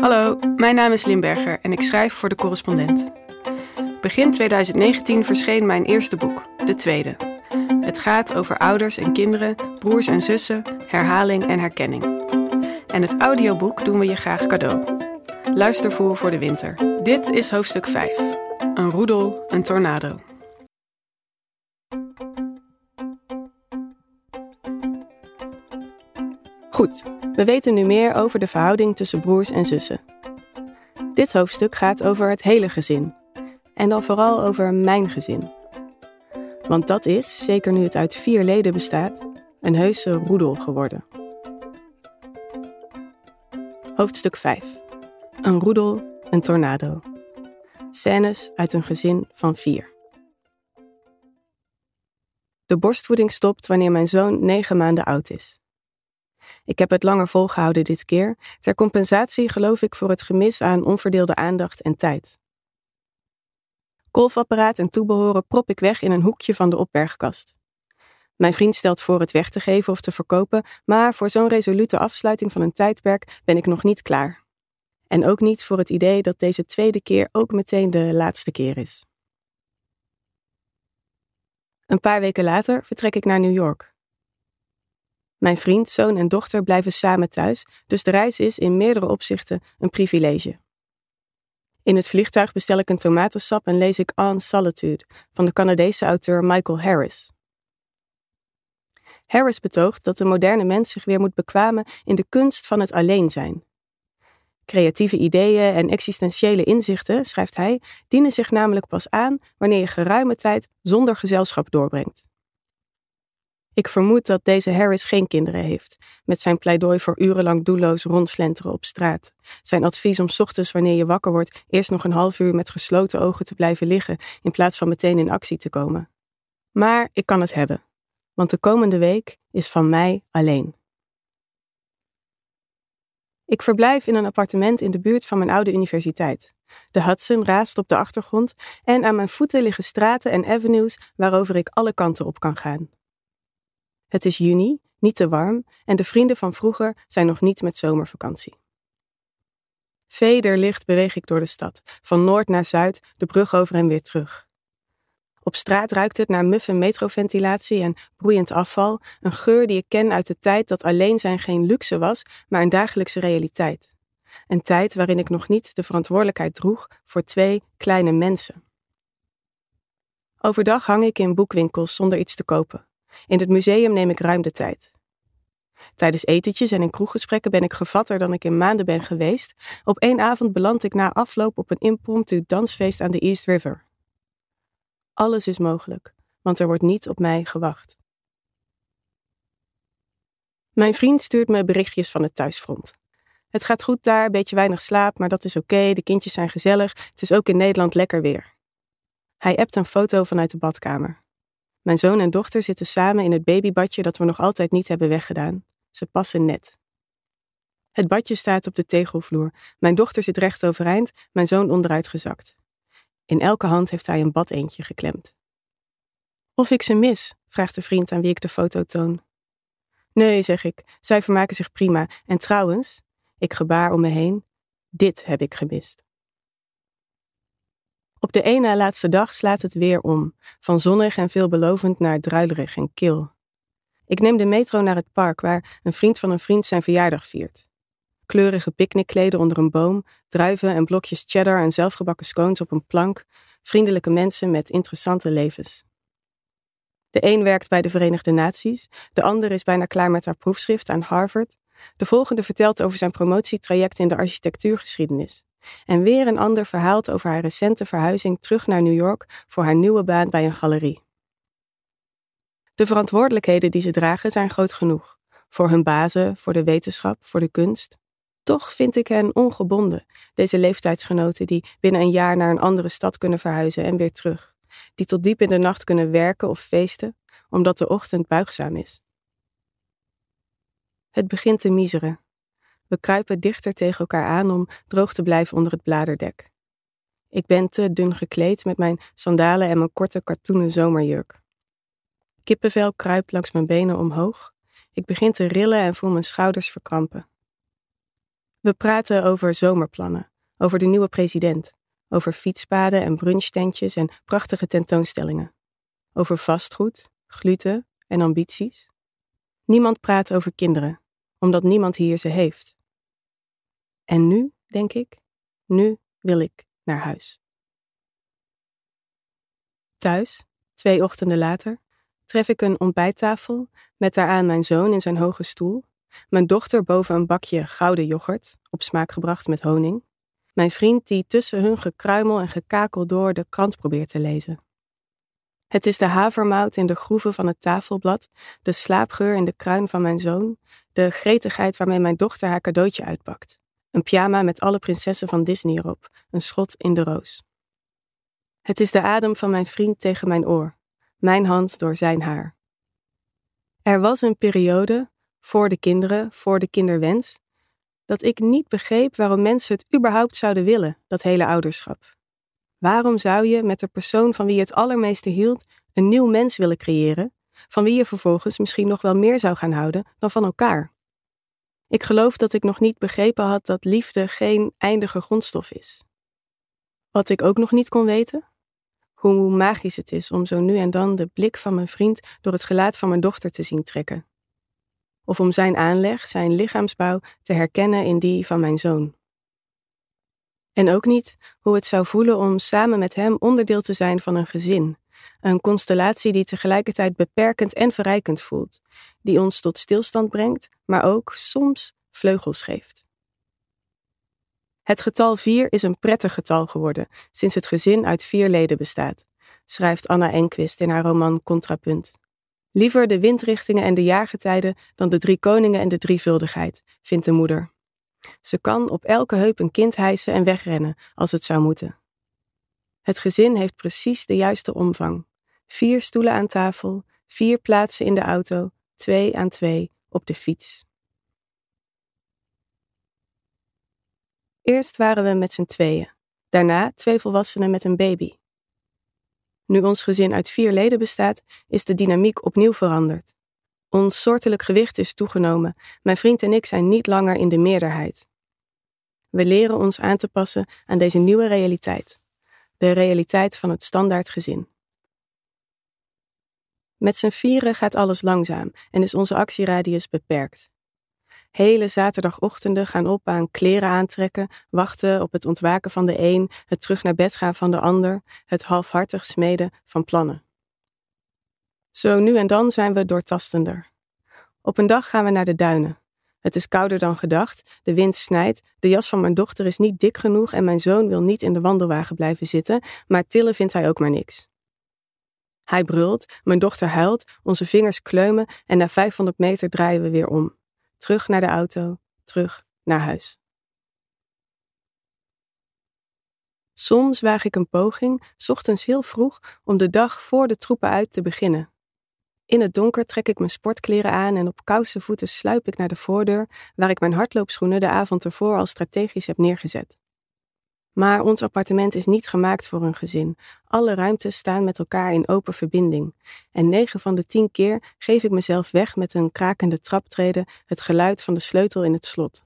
Hallo, mijn naam is Limberger en ik schrijf voor de correspondent. Begin 2019 verscheen mijn eerste boek, de tweede. Het gaat over ouders en kinderen, broers en zussen, herhaling en herkenning. En het audioboek doen we je graag cadeau. Luistervoer voor de winter. Dit is hoofdstuk 5. Een roedel, een tornado. Goed, we weten nu meer over de verhouding tussen broers en zussen. Dit hoofdstuk gaat over het hele gezin. En dan vooral over mijn gezin. Want dat is, zeker nu het uit vier leden bestaat, een heuse roedel geworden. Hoofdstuk 5. Een roedel, een tornado. Scènes uit een gezin van vier. De borstvoeding stopt wanneer mijn zoon negen maanden oud is. Ik heb het langer volgehouden dit keer, ter compensatie geloof ik voor het gemis aan onverdeelde aandacht en tijd. Kolfapparaat en toebehoren prop ik weg in een hoekje van de opbergkast. Mijn vriend stelt voor het weg te geven of te verkopen, maar voor zo'n resolute afsluiting van een tijdperk ben ik nog niet klaar. En ook niet voor het idee dat deze tweede keer ook meteen de laatste keer is. Een paar weken later vertrek ik naar New York. Mijn vriend, zoon en dochter blijven samen thuis, dus de reis is in meerdere opzichten een privilege. In het vliegtuig bestel ik een tomatensap en lees ik On Solitude van de Canadese auteur Michael Harris. Harris betoogt dat de moderne mens zich weer moet bekwamen in de kunst van het alleen zijn. Creatieve ideeën en existentiële inzichten, schrijft hij, dienen zich namelijk pas aan wanneer je geruime tijd zonder gezelschap doorbrengt. Ik vermoed dat deze Harris geen kinderen heeft, met zijn pleidooi voor urenlang doelloos rondslenteren op straat. Zijn advies om ochtends wanneer je wakker wordt eerst nog een half uur met gesloten ogen te blijven liggen in plaats van meteen in actie te komen. Maar ik kan het hebben, want de komende week is van mij alleen. Ik verblijf in een appartement in de buurt van mijn oude universiteit. De Hudson raast op de achtergrond en aan mijn voeten liggen straten en avenues waarover ik alle kanten op kan gaan. Het is juni, niet te warm en de vrienden van vroeger zijn nog niet met zomervakantie. Vederlicht beweeg ik door de stad, van noord naar zuid, de brug over en weer terug. Op straat ruikt het naar muffe metroventilatie en broeiend afval, een geur die ik ken uit de tijd dat alleen zijn geen luxe was, maar een dagelijkse realiteit. Een tijd waarin ik nog niet de verantwoordelijkheid droeg voor twee kleine mensen. Overdag hang ik in boekwinkels zonder iets te kopen. In het museum neem ik ruim de tijd. Tijdens etentjes en in kroeggesprekken ben ik gevatter dan ik in maanden ben geweest. Op één avond beland ik na afloop op een impromptu dansfeest aan de East River. Alles is mogelijk, want er wordt niet op mij gewacht. Mijn vriend stuurt me berichtjes van het thuisfront. Het gaat goed daar, beetje weinig slaap, maar dat is oké, de kindjes zijn gezellig, het is ook in Nederland lekker weer. Hij appt een foto vanuit de badkamer. Mijn zoon en dochter zitten samen in het babybadje dat we nog altijd niet hebben weggedaan. Ze passen net. Het badje staat op de tegelvloer. Mijn dochter zit recht overeind, mijn zoon onderuit gezakt. In elke hand heeft hij een badeentje geklemd. Of ik ze mis, vraagt de vriend aan wie ik de foto toon. Nee, zeg ik, zij vermaken zich prima. En trouwens, ik gebaar om me heen, dit heb ik gemist. Op de ene laatste dag slaat het weer om, van zonnig en veelbelovend naar druilerig en kil. Ik neem de metro naar het park waar een vriend van een vriend zijn verjaardag viert. Kleurige picknickkleden onder een boom, druiven en blokjes cheddar en zelfgebakken scones op een plank, vriendelijke mensen met interessante levens. De een werkt bij de Verenigde Naties, de ander is bijna klaar met haar proefschrift aan Harvard, de volgende vertelt over zijn promotietraject in de architectuurgeschiedenis. En weer een ander verhaalt over haar recente verhuizing terug naar New York voor haar nieuwe baan bij een galerie. De verantwoordelijkheden die ze dragen zijn groot genoeg. Voor hun bazen, voor de wetenschap, voor de kunst. Toch vind ik hen ongebonden, deze leeftijdsgenoten die binnen een jaar naar een andere stad kunnen verhuizen en weer terug. Die tot diep in de nacht kunnen werken of feesten, omdat de ochtend buigzaam is. Het begint te miseren. We kruipen dichter tegen elkaar aan om droog te blijven onder het bladerdek. Ik ben te dun gekleed met mijn sandalen en mijn korte katoenen zomerjurk. Kippenvel kruipt langs mijn benen omhoog. Ik begin te rillen en voel mijn schouders verkrampen. We praten over zomerplannen, over de nieuwe president, over fietspaden en brunchtentjes en prachtige tentoonstellingen, over vastgoed, gluten en ambities. Niemand praat over kinderen, omdat niemand hier ze heeft. En nu, denk ik, nu wil ik naar huis. Thuis, twee ochtenden later, tref ik een ontbijttafel met daaraan mijn zoon in zijn hoge stoel, mijn dochter boven een bakje gouden yoghurt, op smaak gebracht met honing, mijn vriend die tussen hun gekruimel en gekakel door de krant probeert te lezen. Het is de havermout in de groeven van het tafelblad, de slaapgeur in de kruin van mijn zoon, de gretigheid waarmee mijn dochter haar cadeautje uitpakt. Een pyjama met alle prinsessen van Disney erop, een schot in de roos. Het is de adem van mijn vriend tegen mijn oor, mijn hand door zijn haar. Er was een periode, voor de kinderen, voor de kinderwens, dat ik niet begreep waarom mensen het überhaupt zouden willen, dat hele ouderschap. Waarom zou je met de persoon van wie je het allermeeste hield een nieuw mens willen creëren, van wie je vervolgens misschien nog wel meer zou gaan houden dan van elkaar? Ik geloof dat ik nog niet begrepen had dat liefde geen eindige grondstof is. Wat ik ook nog niet kon weten? Hoe magisch het is om zo nu en dan de blik van mijn vriend door het gelaat van mijn dochter te zien trekken. Of om zijn aanleg, zijn lichaamsbouw te herkennen in die van mijn zoon. En ook niet hoe het zou voelen om samen met hem onderdeel te zijn van een gezin, een constellatie die tegelijkertijd beperkend en verrijkend voelt, die ons tot stilstand brengt, maar ook soms vleugels geeft. Het getal 4 is een prettig getal geworden sinds het gezin uit vier leden bestaat, schrijft Anna Enquist in haar roman Contrapunt. Liever de windrichtingen en de jaargetijden dan de drie koningen en de drievuldigheid, vindt de moeder. Ze kan op elke heup een kind hijsen en wegrennen als het zou moeten. Het gezin heeft precies de juiste omvang. Vier stoelen aan tafel, vier plaatsen in de auto, twee aan twee op de fiets. Eerst waren we met z'n tweeën, daarna twee volwassenen met een baby. Nu ons gezin uit vier leden bestaat, is de dynamiek opnieuw veranderd. Ons soortelijk gewicht is toegenomen. Mijn vriend en ik zijn niet langer in de meerderheid. We leren ons aan te passen aan deze nieuwe realiteit. De realiteit van het standaard gezin. Met z'n vieren gaat alles langzaam en is onze actieradius beperkt. Hele zaterdagochtenden gaan op aan kleren aantrekken, wachten op het ontwaken van de een, het terug naar bed gaan van de ander, het halfhartig smeden van plannen. Zo nu en dan zijn we doortastender. Op een dag gaan we naar de duinen. Het is kouder dan gedacht, de wind snijdt, de jas van mijn dochter is niet dik genoeg en mijn zoon wil niet in de wandelwagen blijven zitten, maar tillen vindt hij ook maar niks. Hij brult, mijn dochter huilt, onze vingers kleumen en na 500 meter draaien we weer om. Terug naar de auto, terug naar huis. Soms waag ik een poging, ochtends heel vroeg, om de dag voor de troepen uit te beginnen. In het donker trek ik mijn sportkleren aan en op kouse voeten sluip ik naar de voordeur, waar ik mijn hardloopschoenen de avond ervoor al strategisch heb neergezet. Maar ons appartement is niet gemaakt voor een gezin. Alle ruimtes staan met elkaar in open verbinding. En negen van de tien keer geef ik mezelf weg met een krakende traptreden, het geluid van de sleutel in het slot.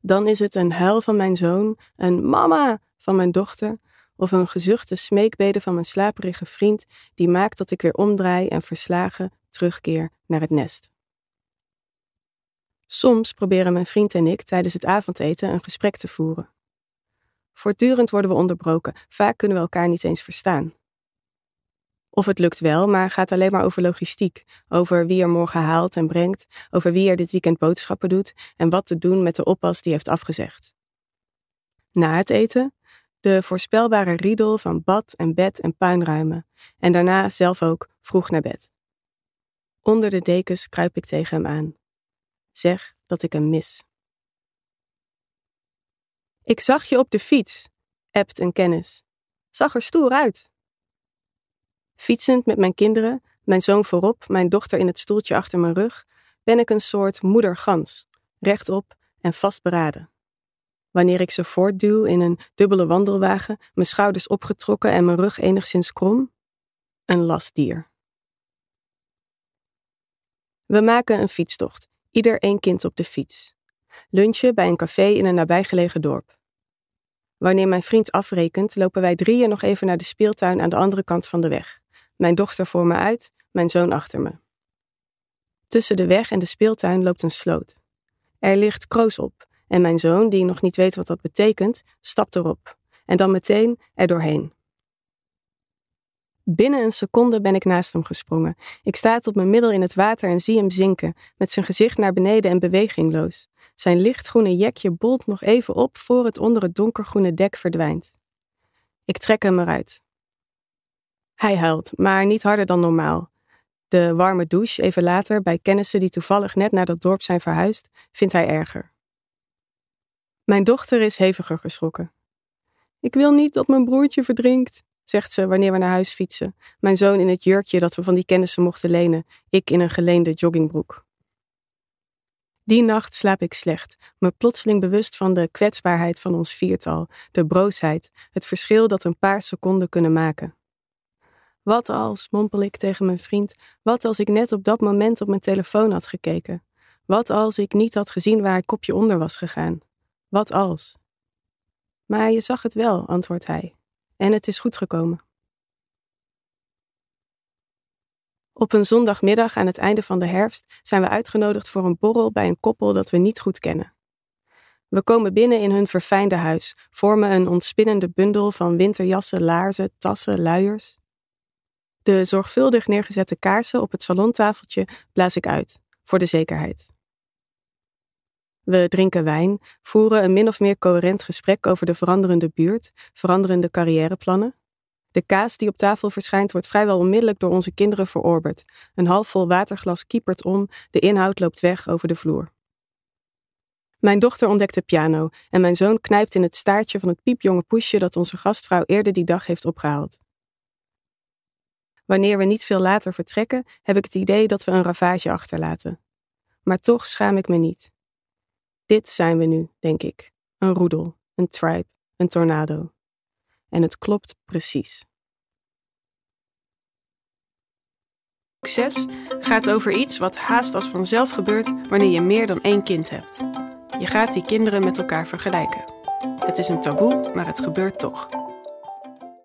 Dan is het een huil van mijn zoon, een mama van mijn dochter, of een gezuchte smeekbede van mijn slaperige vriend, die maakt dat ik weer omdraai en verslagen terugkeer naar het nest. Soms proberen mijn vriend en ik tijdens het avondeten een gesprek te voeren. Voortdurend worden we onderbroken, vaak kunnen we elkaar niet eens verstaan. Of het lukt wel, maar gaat alleen maar over logistiek, over wie er morgen haalt en brengt, over wie er dit weekend boodschappen doet en wat te doen met de oppas die heeft afgezegd. Na het eten de voorspelbare riedel van bad en bed en puinruimen, en daarna zelf ook vroeg naar bed. Onder de dekens kruip ik tegen hem aan. Zeg dat ik hem mis. Ik zag je op de fiets, ebt een kennis. Zag er stoer uit. Fietsend met mijn kinderen, mijn zoon voorop, mijn dochter in het stoeltje achter mijn rug, ben ik een soort moedergans, rechtop en vastberaden. Wanneer ik ze voortduw in een dubbele wandelwagen, mijn schouders opgetrokken en mijn rug enigszins krom, een lastdier. We maken een fietstocht, ieder één kind op de fiets. Lunchen bij een café in een nabijgelegen dorp. Wanneer mijn vriend afrekent, lopen wij drieën nog even naar de speeltuin aan de andere kant van de weg. Mijn dochter voor me uit, mijn zoon achter me. Tussen de weg en de speeltuin loopt een sloot. Er ligt kroos op en mijn zoon, die nog niet weet wat dat betekent, stapt erop en dan meteen er doorheen. Binnen een seconde ben ik naast hem gesprongen. Ik sta tot mijn middel in het water en zie hem zinken, met zijn gezicht naar beneden en bewegingloos. Zijn lichtgroene jekje bolt nog even op voor het onder het donkergroene dek verdwijnt. Ik trek hem eruit. Hij huilt, maar niet harder dan normaal. De warme douche even later bij kennissen die toevallig net naar dat dorp zijn verhuisd, vindt hij erger. Mijn dochter is heviger geschrokken. Ik wil niet dat mijn broertje verdrinkt, zegt ze wanneer we naar huis fietsen. Mijn zoon in het jurkje dat we van die kennissen mochten lenen, ik in een geleende joggingbroek. Die nacht slaap ik slecht, me plotseling bewust van de kwetsbaarheid van ons viertal, de broosheid, het verschil dat een paar seconden kunnen maken. Wat als, mompel ik tegen mijn vriend, wat als ik net op dat moment op mijn telefoon had gekeken? Wat als ik niet had gezien waar ik kopje onder was gegaan? Wat als? Maar je zag het wel, antwoordt hij. En het is goed gekomen. Op een zondagmiddag aan het einde van de herfst zijn we uitgenodigd voor een borrel bij een koppel dat we niet goed kennen. We komen binnen in hun verfijnde huis, vormen een ontspinnende bundel van winterjassen, laarzen, tassen, luiers. De zorgvuldig neergezette kaarsen op het salontafeltje blaas ik uit, voor de zekerheid. We drinken wijn, voeren een min of meer coherent gesprek over de veranderende buurt, veranderende carrièreplannen. De kaas die op tafel verschijnt wordt vrijwel onmiddellijk door onze kinderen verorberd. Een halfvol waterglas kiepert om, de inhoud loopt weg over de vloer. Mijn dochter ontdekt de piano en mijn zoon knijpt in het staartje van het piepjonge poesje dat onze gastvrouw eerder die dag heeft opgehaald. Wanneer we niet veel later vertrekken, heb ik het idee dat we een ravage achterlaten. Maar toch schaam ik me niet. Dit zijn we nu, denk ik. Een roedel, een tribe, een tornado. En het klopt precies. Succes gaat over iets wat haast als vanzelf gebeurt wanneer je meer dan één kind hebt. Je gaat die kinderen met elkaar vergelijken. Het is een taboe, maar het gebeurt toch.